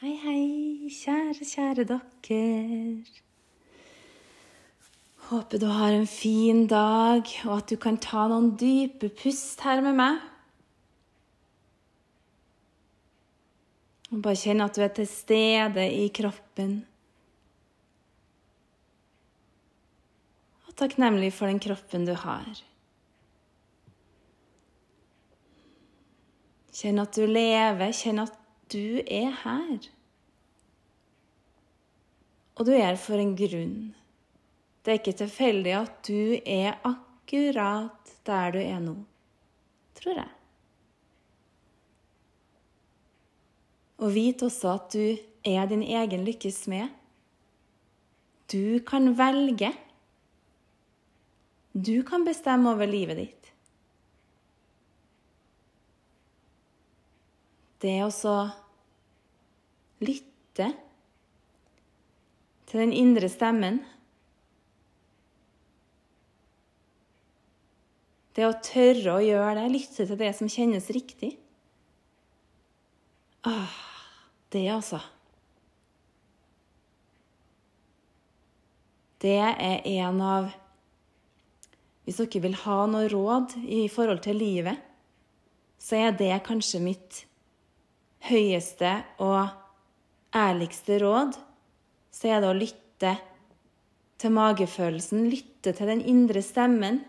Hei, hei, kjære, kjære dere. Håper du har en fin dag, og at du kan ta noen dype pust her med meg. Og bare kjenne at du er til stede i kroppen. Og takknemlig for den kroppen du har. Kjenn at du lever, kjenn at du er her. Og du er for en grunn. Det er ikke tilfeldig at du er akkurat der du er nå, tror jeg. Og vit også at du er din egen lykkes smed. Du kan velge. Du kan bestemme over livet ditt. det er å lytte til den indre stemmen. Det å tørre å gjøre det, lytte til det som kjennes riktig. Ah, det, altså. Det er en av Hvis dere vil ha noe råd i forhold til livet, så er det kanskje mitt høyeste og ærligste råd, så er det å lytte til magefølelsen, lytte til den indre stemmen.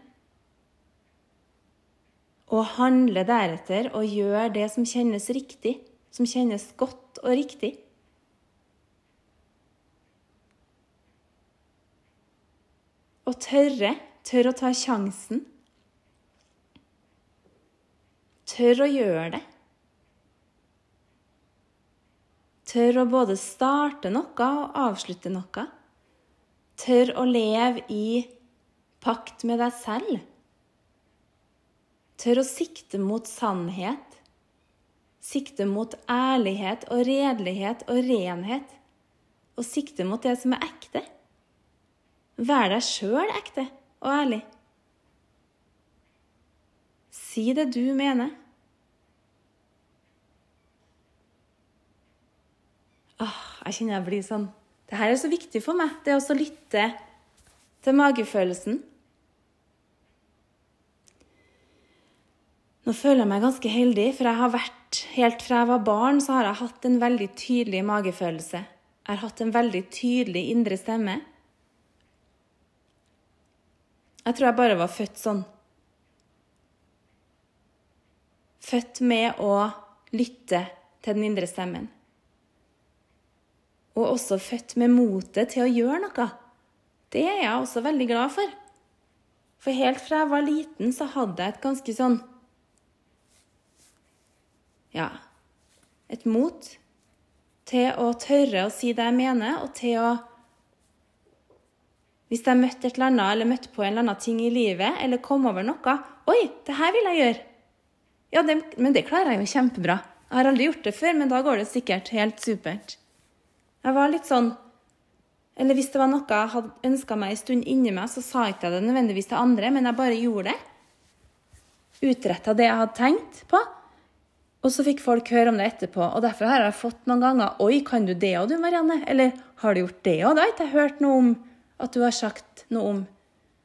Og handle deretter og gjøre det som kjennes riktig, som kjennes godt og riktig. Og tørre, tørre å ta sjansen. Tørre å gjøre det. Tør å både starte noe og avslutte noe. Tør å leve i pakt med deg selv. Tør å sikte mot sannhet. Sikte mot ærlighet og redelighet og renhet. Og sikte mot det som er ekte. Vær deg sjøl ekte og ærlig. Si det du mener. Åh, jeg kjenner jeg blir sånn Det her er så viktig for meg, det å lytte til magefølelsen. Nå føler jeg meg ganske heldig, for jeg har vært, helt fra jeg var barn, så har jeg hatt en veldig tydelig magefølelse. Jeg har hatt en veldig tydelig indre stemme. Jeg tror jeg bare var født sånn. Født med å lytte til den indre stemmen og også født med motet til å gjøre noe. Det er jeg også veldig glad for. For helt fra jeg var liten, så hadde jeg et ganske sånn Ja, et mot til å tørre å si det jeg mener, og til å Hvis jeg møtte et eller annet, eller møtte på en eller annen ting i livet, eller kom over noe Oi, det her vil jeg gjøre! Ja, det, men det klarer jeg jo kjempebra. Jeg har aldri gjort det før, men da går det sikkert helt supert. Jeg var litt sånn Eller hvis det var noe jeg hadde ønska meg en stund inni meg, så sa ikke jeg det nødvendigvis til andre, men jeg bare gjorde det. Utretta det jeg hadde tenkt på. Og så fikk folk høre om det etterpå. Og derfor har jeg fått noen ganger 'Oi, kan du det òg, du, Marianne?' Eller 'Har du gjort det òg?' Det har ikke jeg hørt noe om at du har sagt noe om.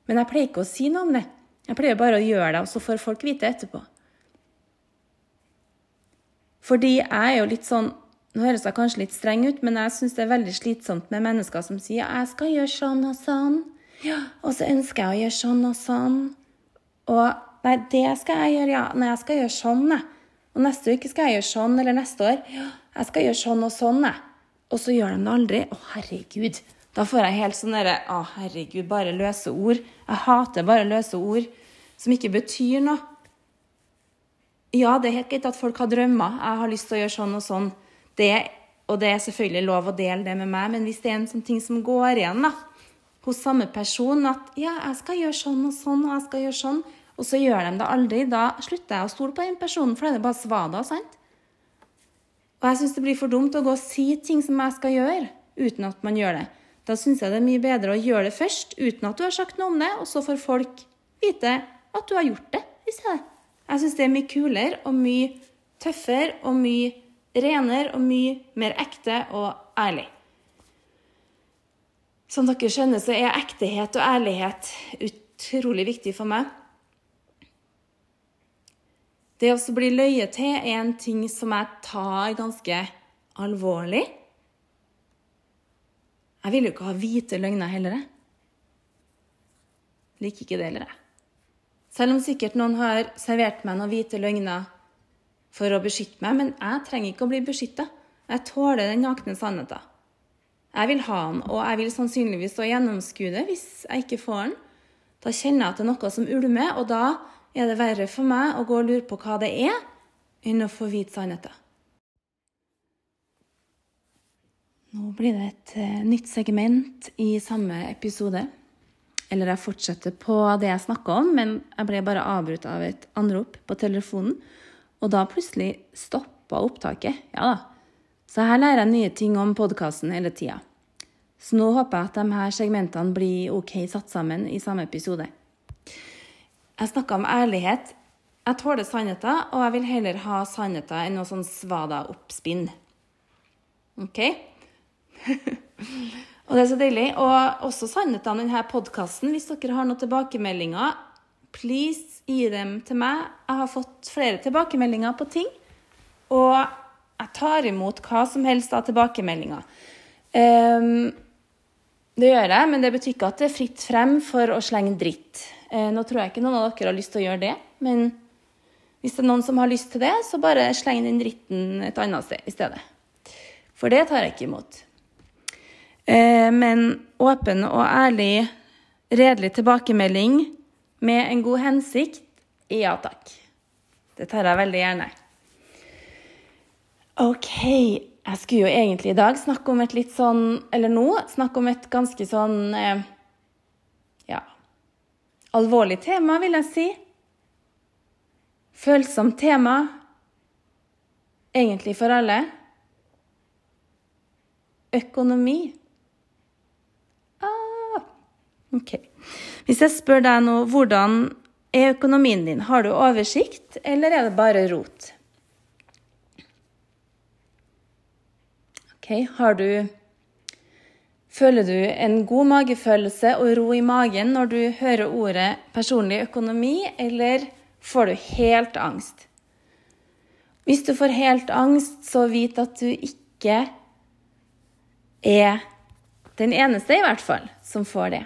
Men jeg pleier ikke å si noe om det. Jeg pleier bare å gjøre det, og så får folk vite etterpå. Fordi jeg er jo litt sånn nå høres jeg kanskje litt streng ut, men jeg syns det er veldig slitsomt med mennesker som sier 'jeg skal gjøre sånn og sånn', ja, og så ønsker jeg å gjøre sånn og sånn. Og nei, det skal jeg gjøre, ja. Nei, jeg skal gjøre sånn, jeg. Og neste uke skal jeg gjøre sånn, eller neste år. Ja, jeg skal gjøre sånn og sånn, jeg. Og så gjør de det aldri. Å, herregud. Da får jeg helt sånn derre Å, herregud, bare løse ord. Jeg hater bare løse ord som ikke betyr noe. Ja, det er helt greit at folk har drømmer. Jeg har lyst til å gjøre sånn og sånn. Det, og det er selvfølgelig lov å dele det med meg, men hvis det er en sånn ting som går igjen da, hos samme person, at ja, jeg skal gjøre sånn og sånn, og jeg skal gjøre sånn, og så gjør de det aldri, da slutter jeg å stole på den personen, for da er det bare svada, sant? Og jeg syns det blir for dumt å gå og si ting som jeg skal gjøre, uten at man gjør det. Da syns jeg det er mye bedre å gjøre det først, uten at du har sagt noe om det, og så får folk vite at du har gjort det i stedet. Jeg syns det er mye kulere og mye tøffere og mye renere og mye mer ekte og ærlig. Som dere skjønner, så er ektehet og ærlighet utrolig viktig for meg. Det å bli løyet til er en ting som jeg tar ganske alvorlig. Jeg vil jo ikke ha hvite løgner heller. Jeg liker ikke det heller. Selv om sikkert noen har servert meg noen hvite løgner for å beskytte meg, men jeg trenger ikke å bli beskytta. Jeg tåler den nakne sannheten. Jeg vil ha den, og jeg vil sannsynligvis å gjennomskue det hvis jeg ikke får den. Da kjenner jeg at det er noe som ulmer, og da er det verre for meg å gå og lure på hva det er, enn å få vite sannheten. Nå blir det et uh, nytt segment i samme episode. Eller jeg fortsetter på det jeg snakka om, men jeg ble bare avbrutt av et anrop på telefonen. Og da plutselig stoppa opptaket. Ja da. Så her lærer jeg nye ting om podkasten hele tida. Så nå håper jeg at de her segmentene blir OK satt sammen i samme episode. Jeg snakka om ærlighet. Jeg tåler sannheten, og jeg vil heller ha sannheten enn noe sånn svada-oppspinn. OK? Og det er så deilig. Og også sannheten om denne podkasten. Hvis dere har noen tilbakemeldinger, please gi dem til meg. Jeg har fått flere tilbakemeldinger på ting. Og jeg tar imot hva som helst av tilbakemeldinger. Um, det gjør jeg, men det betyr ikke at det er fritt frem for å slenge dritt. Uh, nå tror jeg ikke noen av dere har lyst til å gjøre det, men hvis det er noen som har lyst til det, så bare sleng den dritten et annet sted i stedet. For det tar jeg ikke imot. Uh, men åpen og ærlig, redelig tilbakemelding med en god hensikt, ja takk. Det tar jeg veldig gjerne. OK, jeg skulle jo egentlig i dag snakke om et litt sånn Eller nå snakke om et ganske sånn eh, Ja alvorlig tema, vil jeg si. Følsomt tema. Egentlig for alle. Økonomi. Ok. Hvis jeg spør deg nå, hvordan er økonomien din? Har du oversikt, eller er det bare rot? Ok, har du Føler du en god magefølelse og ro i magen når du hører ordet personlig økonomi, eller får du helt angst? Hvis du får helt angst, så vit at du ikke er den eneste, i hvert fall, som får det.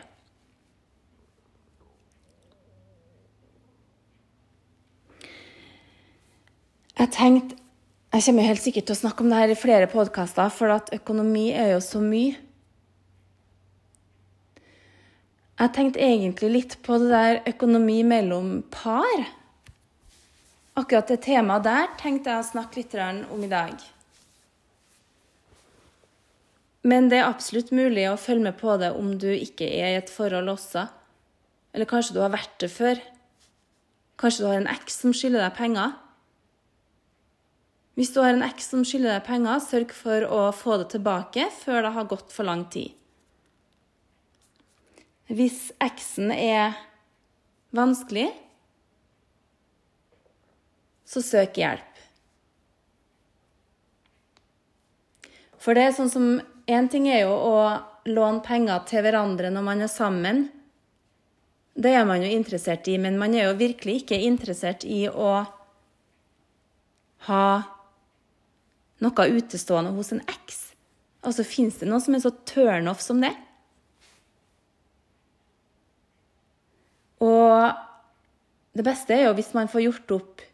Jeg tenkte Jeg kommer helt sikkert til å snakke om det her i flere podkaster, for at økonomi er jo så mye. Jeg tenkte egentlig litt på det der økonomi mellom par. Akkurat det temaet der tenkte jeg å snakke litt om i dag. Men det er absolutt mulig å følge med på det om du ikke er i et forhold også. Eller kanskje du har vært det før. Kanskje du har en eks som skylder deg penger. Hvis du har en eks som skylder deg penger, sørg for å få det tilbake før det har gått for lang tid. Hvis eksen er vanskelig, så søk hjelp. For det er sånn som Én ting er jo å låne penger til hverandre når man er sammen. Det er man jo interessert i, men man er jo virkelig ikke interessert i å ha noe utestående hos en eks. Altså, Fins det noe som er så turnoff som det? Og det beste er jo hvis man får gjort opp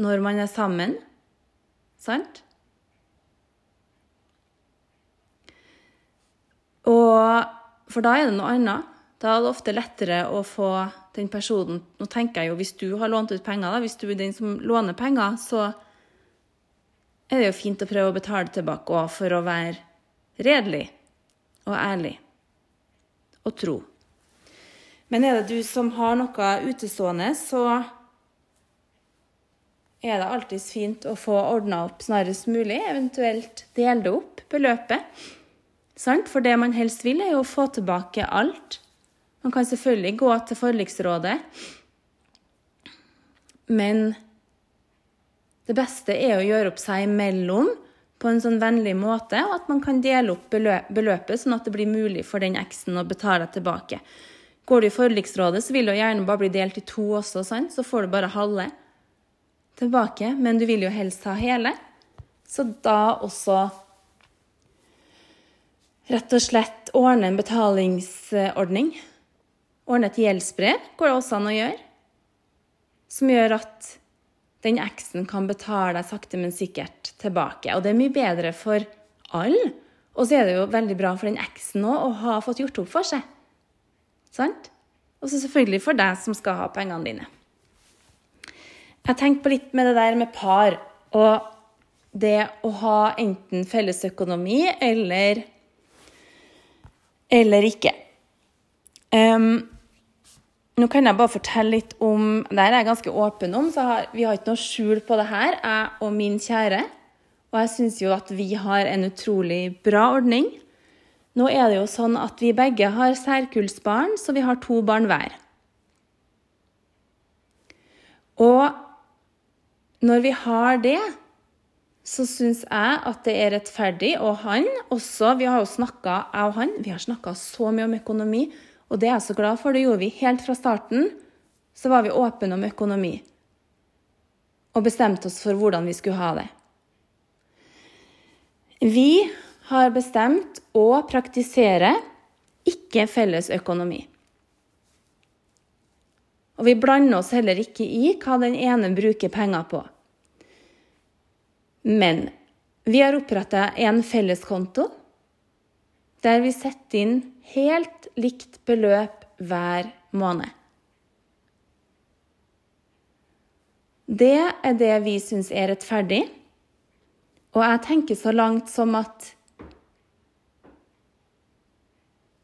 når man er sammen. Sant? Og For da er det noe annet. Da er det ofte lettere å få den personen Nå tenker jeg jo hvis du har lånt ut penger, da, hvis du er den som låner penger, så er det jo fint å prøve å betale tilbake òg, for å være redelig og ærlig og tro. Men er det du som har noe utestående, så er det alltids fint å få ordna opp snarest mulig, eventuelt dele det opp, beløpet. For det man helst vil, er jo å få tilbake alt. Man kan selvfølgelig gå til forliksrådet, men Det beste er å gjøre opp seg imellom på en sånn vennlig måte, og at man kan dele opp beløpet, sånn at det blir mulig for den eksen å betale tilbake. Går du i forliksrådet, så vil det gjerne bare bli delt i to også, sant? så får du bare halve tilbake. Men du vil jo helst ha hele. Så da også rett og slett ordne en betalingsordning. Ordne et gjeldsbrev går det også an å gjøre. Som gjør at den eksen kan betale deg sakte, men sikkert tilbake. Og det er mye bedre for alle. Og så er det jo veldig bra for den eksen òg å ha fått gjort opp for seg. Sant? Og så selvfølgelig for deg som skal ha pengene dine. Jeg tenkte på litt med det der med par og det å ha enten fellesøkonomi eller eller ikke. Um, nå kan jeg bare fortelle litt om Det er jeg ganske åpen om, så vi har ikke noe skjul på det her, jeg og min kjære. Og jeg syns jo at vi har en utrolig bra ordning. Nå er det jo sånn at vi begge har særkullsbarn, så vi har to barn hver. Og når vi har det, så syns jeg at det er rettferdig. Og han også. Vi har jo snakka, jeg og han, vi har snakka så mye om økonomi. Og det er jeg så glad for. Det gjorde vi helt fra starten. Så var vi åpne om økonomi. Og bestemte oss for hvordan vi skulle ha det. Vi har bestemt å praktisere ikke felles økonomi. Og vi blander oss heller ikke i hva den ene bruker penger på. Men vi har oppretta en felleskonto der vi setter inn helt likt beløp hver måned. Det er det vi syns er rettferdig. Og jeg tenker så langt som at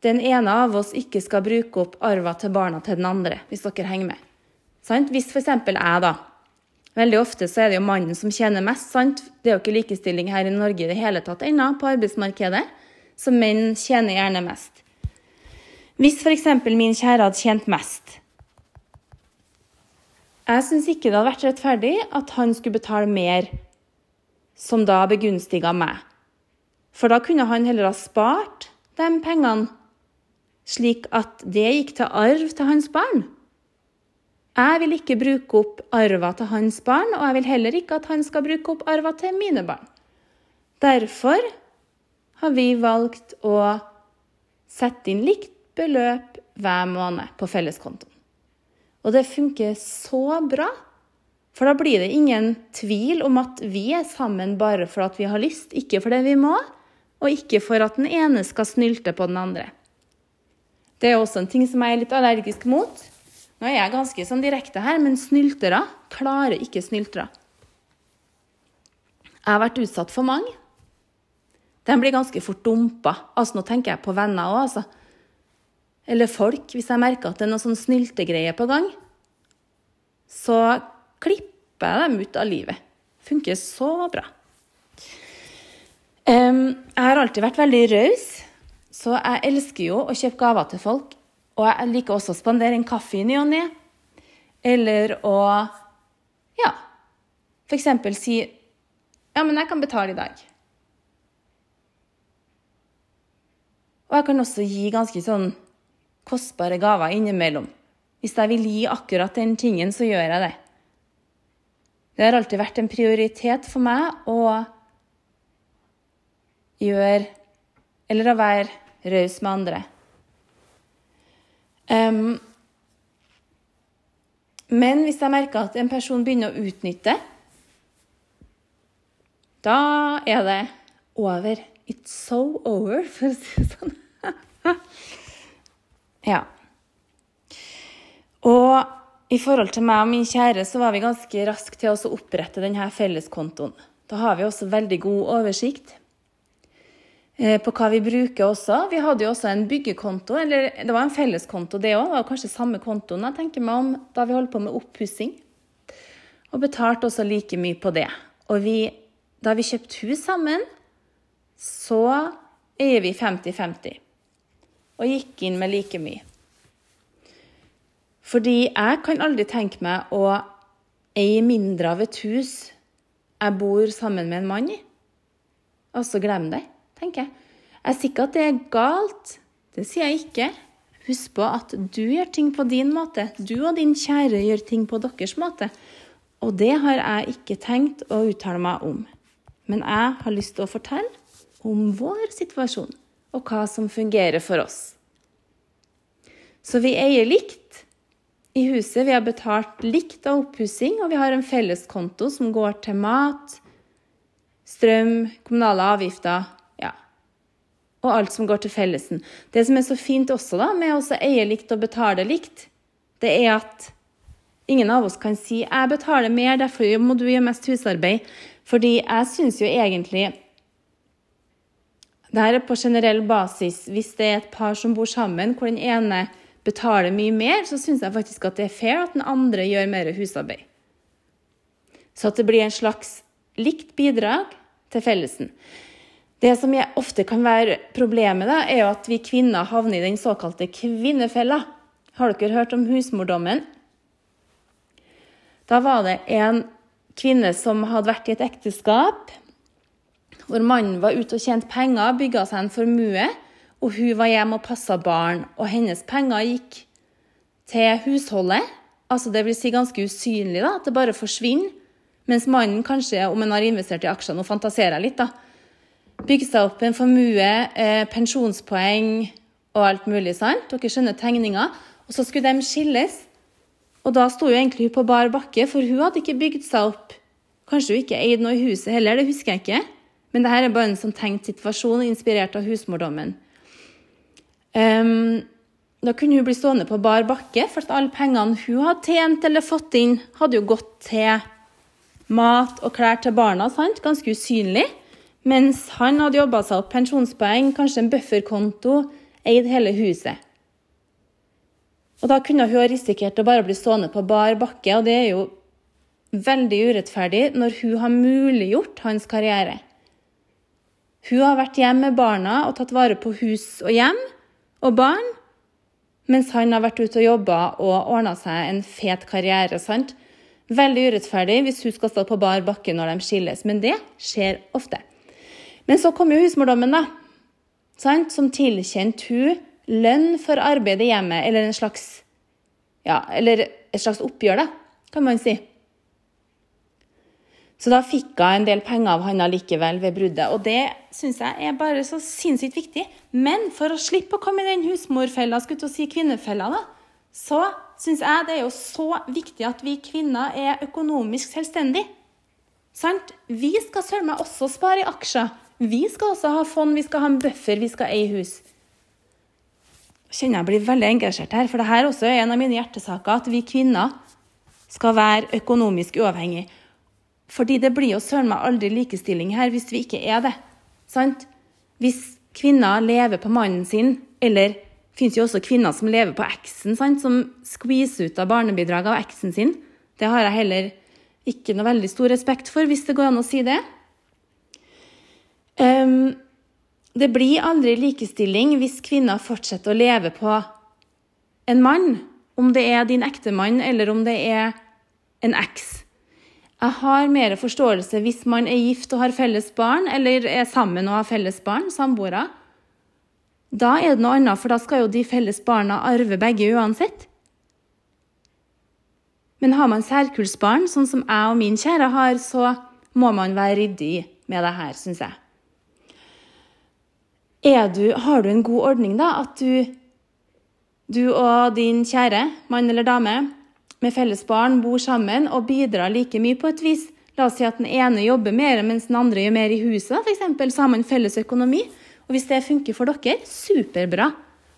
den ene av oss ikke skal bruke opp arva til barna til den andre, hvis dere henger med. Sant? Hvis f.eks. jeg, da Veldig ofte så er det jo mannen som tjener mest. sant? Det er jo ikke likestilling her i Norge i det hele tatt ennå på arbeidsmarkedet, så menn tjener gjerne mest. Hvis f.eks. min kjære hadde tjent mest Jeg syns ikke det hadde vært rettferdig at han skulle betale mer, som da begunstiga meg. For da kunne han heller ha spart de pengene, slik at det gikk til arv til hans barn. Jeg vil ikke bruke opp arva til hans barn, og jeg vil heller ikke at han skal bruke opp arva til mine barn. Derfor har vi valgt å sette inn likt beløp hver måned på felleskontoen. Og det funker så bra. For da blir det ingen tvil om at vi er sammen bare for at vi har lyst, ikke fordi vi må, og ikke for at den ene skal snylte på den andre. Det er også en ting som jeg er litt allergisk mot. Nå er jeg ganske sånn direkte her, men snyltere klarer ikke snyltere. Jeg har vært utsatt for mange. De blir ganske fort dumpa. Altså, nå tenker jeg på venner òg, altså eller folk, hvis jeg merker at det er noe sånn snyltegreie på gang, så klipper jeg dem ut av livet. Funker så bra. Jeg har alltid vært veldig raus, så jeg elsker jo å kjøpe gaver til folk. Og jeg liker også å spandere en kaffe i ny og ne. Eller å ja, f.eks. si ja, men jeg kan betale i dag. Og jeg kan også gi ganske sånn kostbare gaver innimellom. Hvis jeg vil gi akkurat den tingen, så gjør jeg det. Det har alltid vært en prioritet for meg å gjøre Eller å være raus med andre. Um, men hvis jeg merker at en person begynner å utnytte, da er det over. It's so over, for å si det sånn. Ja. Og i forhold til meg og min kjære så var vi ganske raske til å opprette denne felleskontoen. Da har vi også veldig god oversikt eh, på hva vi bruker også. Vi hadde jo også en byggekonto, eller det var en felleskonto det òg. Det var kanskje samme kontoen jeg tenker meg om da vi holdt på med oppussing. Og betalte også like mye på det. Og vi, da vi kjøpte hus sammen, så eier vi 50-50 og gikk inn med like mye. Fordi jeg kan aldri tenke meg å eie mindre av et hus jeg bor sammen med en mann i. Så glem det, tenker jeg. Jeg sier ikke at det er galt. Det sier jeg ikke. Husk på at du gjør ting på din måte. Du og din kjære gjør ting på deres måte. Og det har jeg ikke tenkt å uttale meg om. Men jeg har lyst til å fortelle om vår situasjon, og hva som fungerer for oss. Så vi eier likt i huset. Vi har betalt likt av oppussing, og vi har en felleskonto som går til mat, strøm, kommunale avgifter ja, og alt som går til fellesen. Det som er så fint også da, med å eie likt og betale likt, det er at ingen av oss kan si 'jeg betaler mer, derfor må du gjøre mest husarbeid'. Fordi jeg syns jo egentlig det her er på generell basis. Hvis det er et par som bor sammen, hvor den ene betaler mye mer, så syns jeg faktisk at det er fair at den andre gjør mer husarbeid. Så at det blir en slags likt bidrag til fellesen. Det som ofte kan være problemet, da, er jo at vi kvinner havner i den såkalte kvinnefella. Har dere hørt om husmordommen? Da var det en kvinne som hadde vært i et ekteskap hvor mannen var ute og tjente penger, bygga seg en formue, og hun var hjemme og passa barn. Og hennes penger gikk til husholdet, altså det vil si ganske usynlig, da, at det bare forsvinner. Mens mannen kanskje, om han har investert i aksjer, nå fantaserer jeg litt, da, bygger seg opp en formue, eh, pensjonspoeng og alt mulig. sant? Dere skjønner tegninga. Og så skulle de skilles. Og da sto jo egentlig hun på bar bakke, for hun hadde ikke bygd seg opp. Kanskje hun ikke eide noe i huset heller, det husker jeg ikke. Men dette er bare en sånn tenkt situasjon, inspirert av husmordommen. Um, da kunne hun bli stående på bar bakke, for alle pengene hun hadde tjent eller fått inn, hadde jo gått til mat og klær til barna, sant? ganske usynlig. Mens han hadde jobba seg opp pensjonspoeng, kanskje en bufferkonto, eid hele huset. Og da kunne hun ha risikert å bare bli stående på bar bakke, og det er jo veldig urettferdig når hun har muliggjort hans karriere. Hun har vært hjemme med barna og tatt vare på hus og hjem og barn, mens han har vært ute og jobba og ordna seg en fet karriere. sant? Veldig urettferdig hvis hun skal stå på bar bakke når de skilles, men det skjer ofte. Men så kom jo husmordommen, da, sant? som tilkjente hun lønn for arbeid i hjemmet, eller, slags, ja, eller et slags oppgjør, da, kan man si. Så da fikk hun en del penger av han likevel ved bruddet. Og det syns jeg er bare så sinnssykt viktig. Men for å slippe å komme i den husmorfella, skulle til å si kvinnefella, da, så syns jeg det er jo så viktig at vi kvinner er økonomisk selvstendige. Sant? Vi skal søren meg også spare i aksjer. Vi skal også ha fond, vi skal ha en buffer, vi skal eie hus kjenner jeg blir veldig engasjert her. For dette er også en av mine hjertesaker, at vi kvinner skal være økonomisk uavhengige. Fordi det blir jo søren meg aldri likestilling her hvis vi ikke er det. Sant? Hvis kvinner lever på mannen sin, eller det finnes jo også kvinner som lever på eksen, sant? som skviser ut av barnebidraget av eksen sin. Det har jeg heller ikke noe veldig stor respekt for, hvis det går an å si det. Um, det blir aldri likestilling hvis kvinner fortsetter å leve på en mann, om det er din ektemann eller om det er en eks. Jeg har mer forståelse hvis man er gift og har felles barn, eller er sammen og har felles barn, samboere. Da er det noe annet, for da skal jo de felles barna arve begge uansett. Men har man særkullsbarn, sånn som jeg og min kjære har, så må man være ryddig med det her, syns jeg. Du, har du en god ordning, da? At du, du og din kjære, mann eller dame, med felles barn bor sammen og bidrar like mye på et vis. La oss si at den ene jobber mer mens den andre gjør mer i huset, f.eks. Så har man felles økonomi. Og hvis det funker for dere, superbra.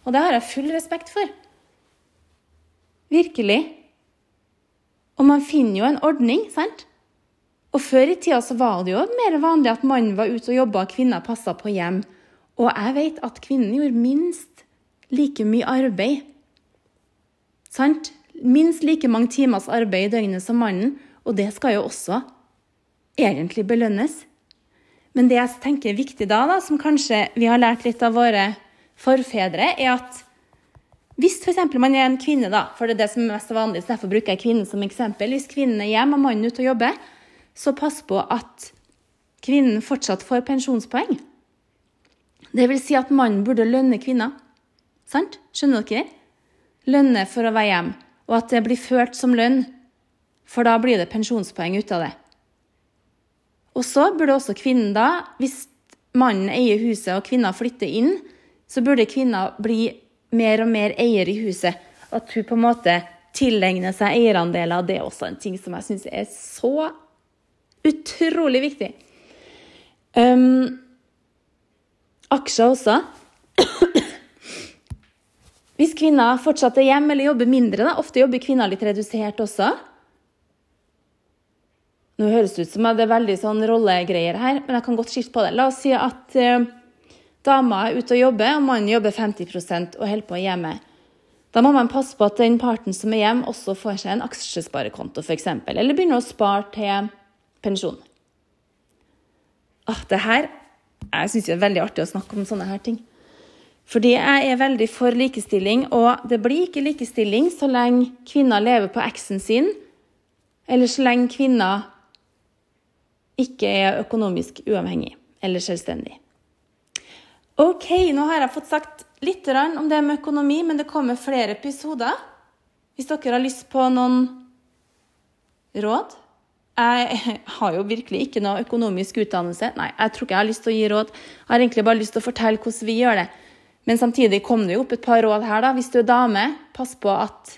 Og det har jeg full respekt for. Virkelig. Og man finner jo en ordning, sant? Og før i tida så var det jo mer vanlig at mannen var ute og jobba, og kvinner passa på hjem. Og jeg vet at kvinnen gjorde minst like mye arbeid. Sant? Minst like mange timers arbeid i døgnet som mannen, og det skal jo også egentlig belønnes. Men det jeg tenker er viktig da, da som kanskje vi har lært litt av våre forfedre, er at hvis f.eks. man er en kvinne, da, for det er det som er mest vanlig, så derfor bruker jeg kvinnen som eksempel. Hvis kvinnen er hjemme og mannen ute og jobber, så pass på at kvinnen fortsatt får pensjonspoeng. Det vil si at mannen burde lønne kvinner. Sant? Skjønner dere? Lønne for å være hjemme, og at det blir ført som lønn. For da blir det pensjonspoeng ut av det. Og så burde også kvinnen da, hvis mannen eier huset og kvinna flytter inn, så burde kvinna bli mer og mer eier i huset. At hun på en måte tilegner seg eierandeler. Det er også en ting som jeg syns er så utrolig viktig. Um, aksjer også. Hvis kvinner fortsatt er hjemme eller jobber mindre, da, ofte jobber kvinner litt redusert også. Nå høres det ut som at det er veldig sånn rollegreier her, men jeg kan godt skifte på det. La oss si at eh, dama er ute og jobber, og mannen jobber 50% og holder på hjemme. Da må man passe på at den parten som er hjemme, også får seg en aksjesparekonto, f.eks. Eller begynner å spare til pensjon. Ah, det her Jeg syns det er veldig artig å snakke om sånne her ting. Fordi jeg er veldig for likestilling, og det blir ikke likestilling så lenge kvinner lever på eksen sin, eller så lenge kvinner ikke er økonomisk uavhengig eller selvstendig. Ok, nå har jeg fått sagt litt om det med økonomi, men det kommer flere episoder. Hvis dere har lyst på noen råd Jeg har jo virkelig ikke noe økonomisk utdannelse. Nei, jeg tror ikke jeg har lyst til å gi råd. Jeg har egentlig bare lyst til å fortelle hvordan vi gjør det. Men samtidig kom det jo opp et par råd her, da. Hvis du er dame, pass på at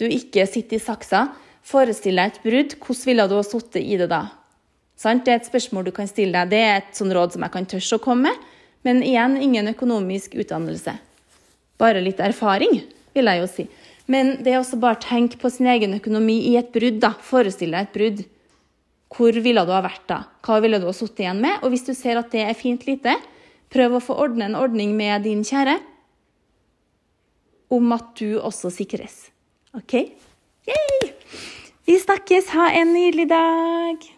du ikke sitter i saksa. Forestill deg et brudd. Hvordan ville du ha sittet i det da? Det er et spørsmål du kan stille deg. Det er et sånt råd som jeg kan tørre å komme med. Men igjen ingen økonomisk utdannelse. Bare litt erfaring, vil jeg jo si. Men det er også bare å tenke på sin egen økonomi i et brudd. da. Forestill deg et brudd. Hvor ville du ha vært da? Hva ville du ha sittet igjen med? Og hvis du ser at det er fint lite, prøv å få ordne en ordning med din kjære om at du også sikres. OK? Yay! Vi snakkes. Ha en nydelig dag.